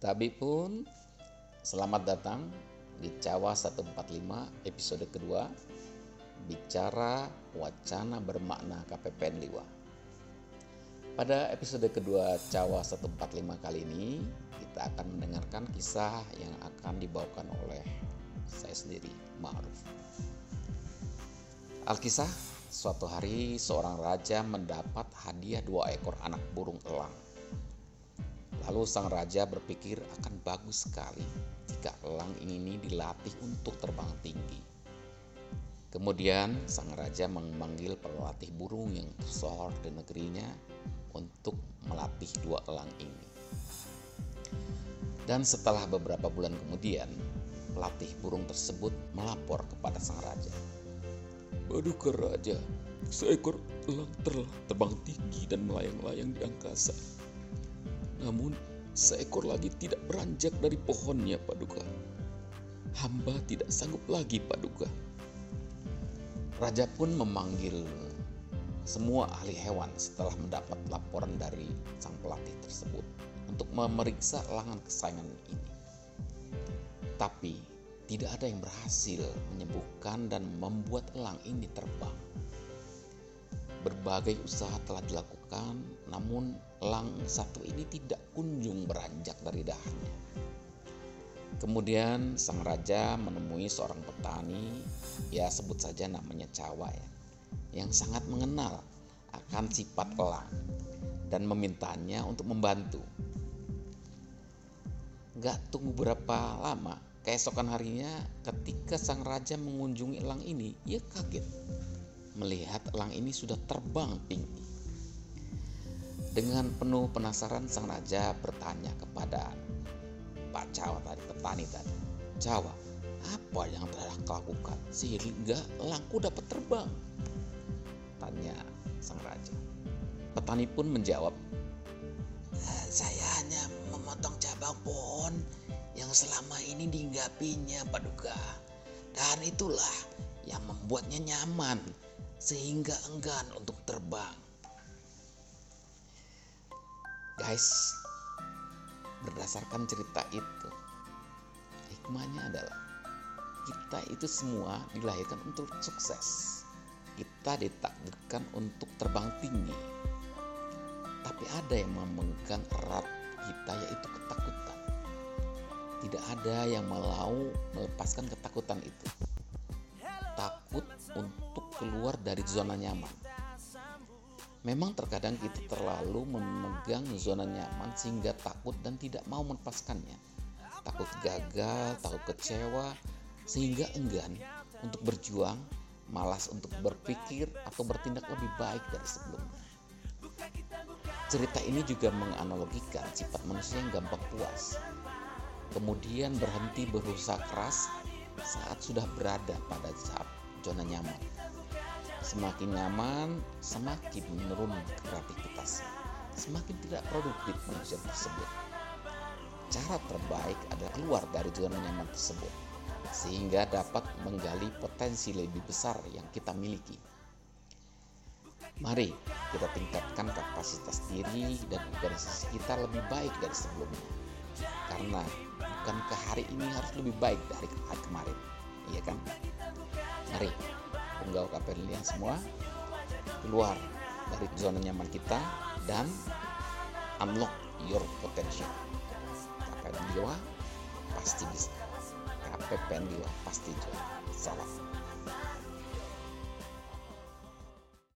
Tapi pun selamat datang di Cawa 145 episode kedua Bicara Wacana Bermakna KPPN Liwa. Pada episode kedua Cawa 145 kali ini kita akan mendengarkan kisah yang akan dibawakan oleh saya sendiri, Ma'ruf. Alkisah, suatu hari seorang raja mendapat hadiah dua ekor anak burung elang Lalu sang raja berpikir akan bagus sekali jika elang ini dilatih untuk terbang tinggi. Kemudian sang raja memanggil pelatih burung yang tersohor di negerinya untuk melatih dua elang ini. Dan setelah beberapa bulan kemudian, pelatih burung tersebut melapor kepada sang raja. Paduka Raja, seekor elang telah terbang tinggi dan melayang-layang di angkasa namun seekor lagi tidak beranjak dari pohonnya Paduka. Hamba tidak sanggup lagi Paduka. Raja pun memanggil semua ahli hewan setelah mendapat laporan dari sang pelatih tersebut untuk memeriksa elangan kesayangan ini. Tapi tidak ada yang berhasil menyembuhkan dan membuat elang ini terbang. Berbagai usaha telah dilakukan, namun elang satu ini tidak kunjung beranjak dari dahannya. Kemudian sang raja menemui seorang petani, ya sebut saja namanya Cawa ya, yang sangat mengenal akan sifat elang dan memintanya untuk membantu. Gak tunggu berapa lama, keesokan harinya ketika sang raja mengunjungi elang ini, ia kaget melihat elang ini sudah terbang tinggi. Dengan penuh penasaran sang raja bertanya kepada Pak Jawa tadi, petani tadi. Jawa, apa yang telah kau lakukan sehingga elangku dapat terbang? Tanya sang raja. Petani pun menjawab, saya hanya memotong cabang pohon yang selama ini dihinggapinya Paduka. Dan itulah yang membuatnya nyaman sehingga enggan untuk terbang. Guys, berdasarkan cerita itu, hikmahnya adalah kita itu semua dilahirkan untuk sukses. Kita ditakdirkan untuk terbang tinggi. Tapi ada yang memegang erat kita yaitu ketakutan. Tidak ada yang mau melepaskan ketakutan itu. Takut untuk keluar dari zona nyaman. Memang terkadang kita terlalu memegang zona nyaman sehingga takut dan tidak mau melepaskannya. Takut gagal, takut kecewa, sehingga enggan untuk berjuang, malas untuk berpikir atau bertindak lebih baik dari sebelumnya. Cerita ini juga menganalogikan sifat manusia yang gampang puas, kemudian berhenti berusaha keras saat sudah berada pada saat zona nyaman. Semakin nyaman, semakin menurun kreativitas. Semakin tidak produktif manusia tersebut. Cara terbaik adalah keluar dari zona nyaman tersebut sehingga dapat menggali potensi lebih besar yang kita miliki. Mari kita tingkatkan kapasitas diri dan organisasi kita lebih baik dari sebelumnya. Karena bukankah hari ini harus lebih baik dari hari kemarin? Iya kan? Mari penggawa KPLN semua keluar dari zona nyaman kita dan unlock your potential. KPLN Dewa pasti bisa. KPPN Dewa pasti juara. Salam.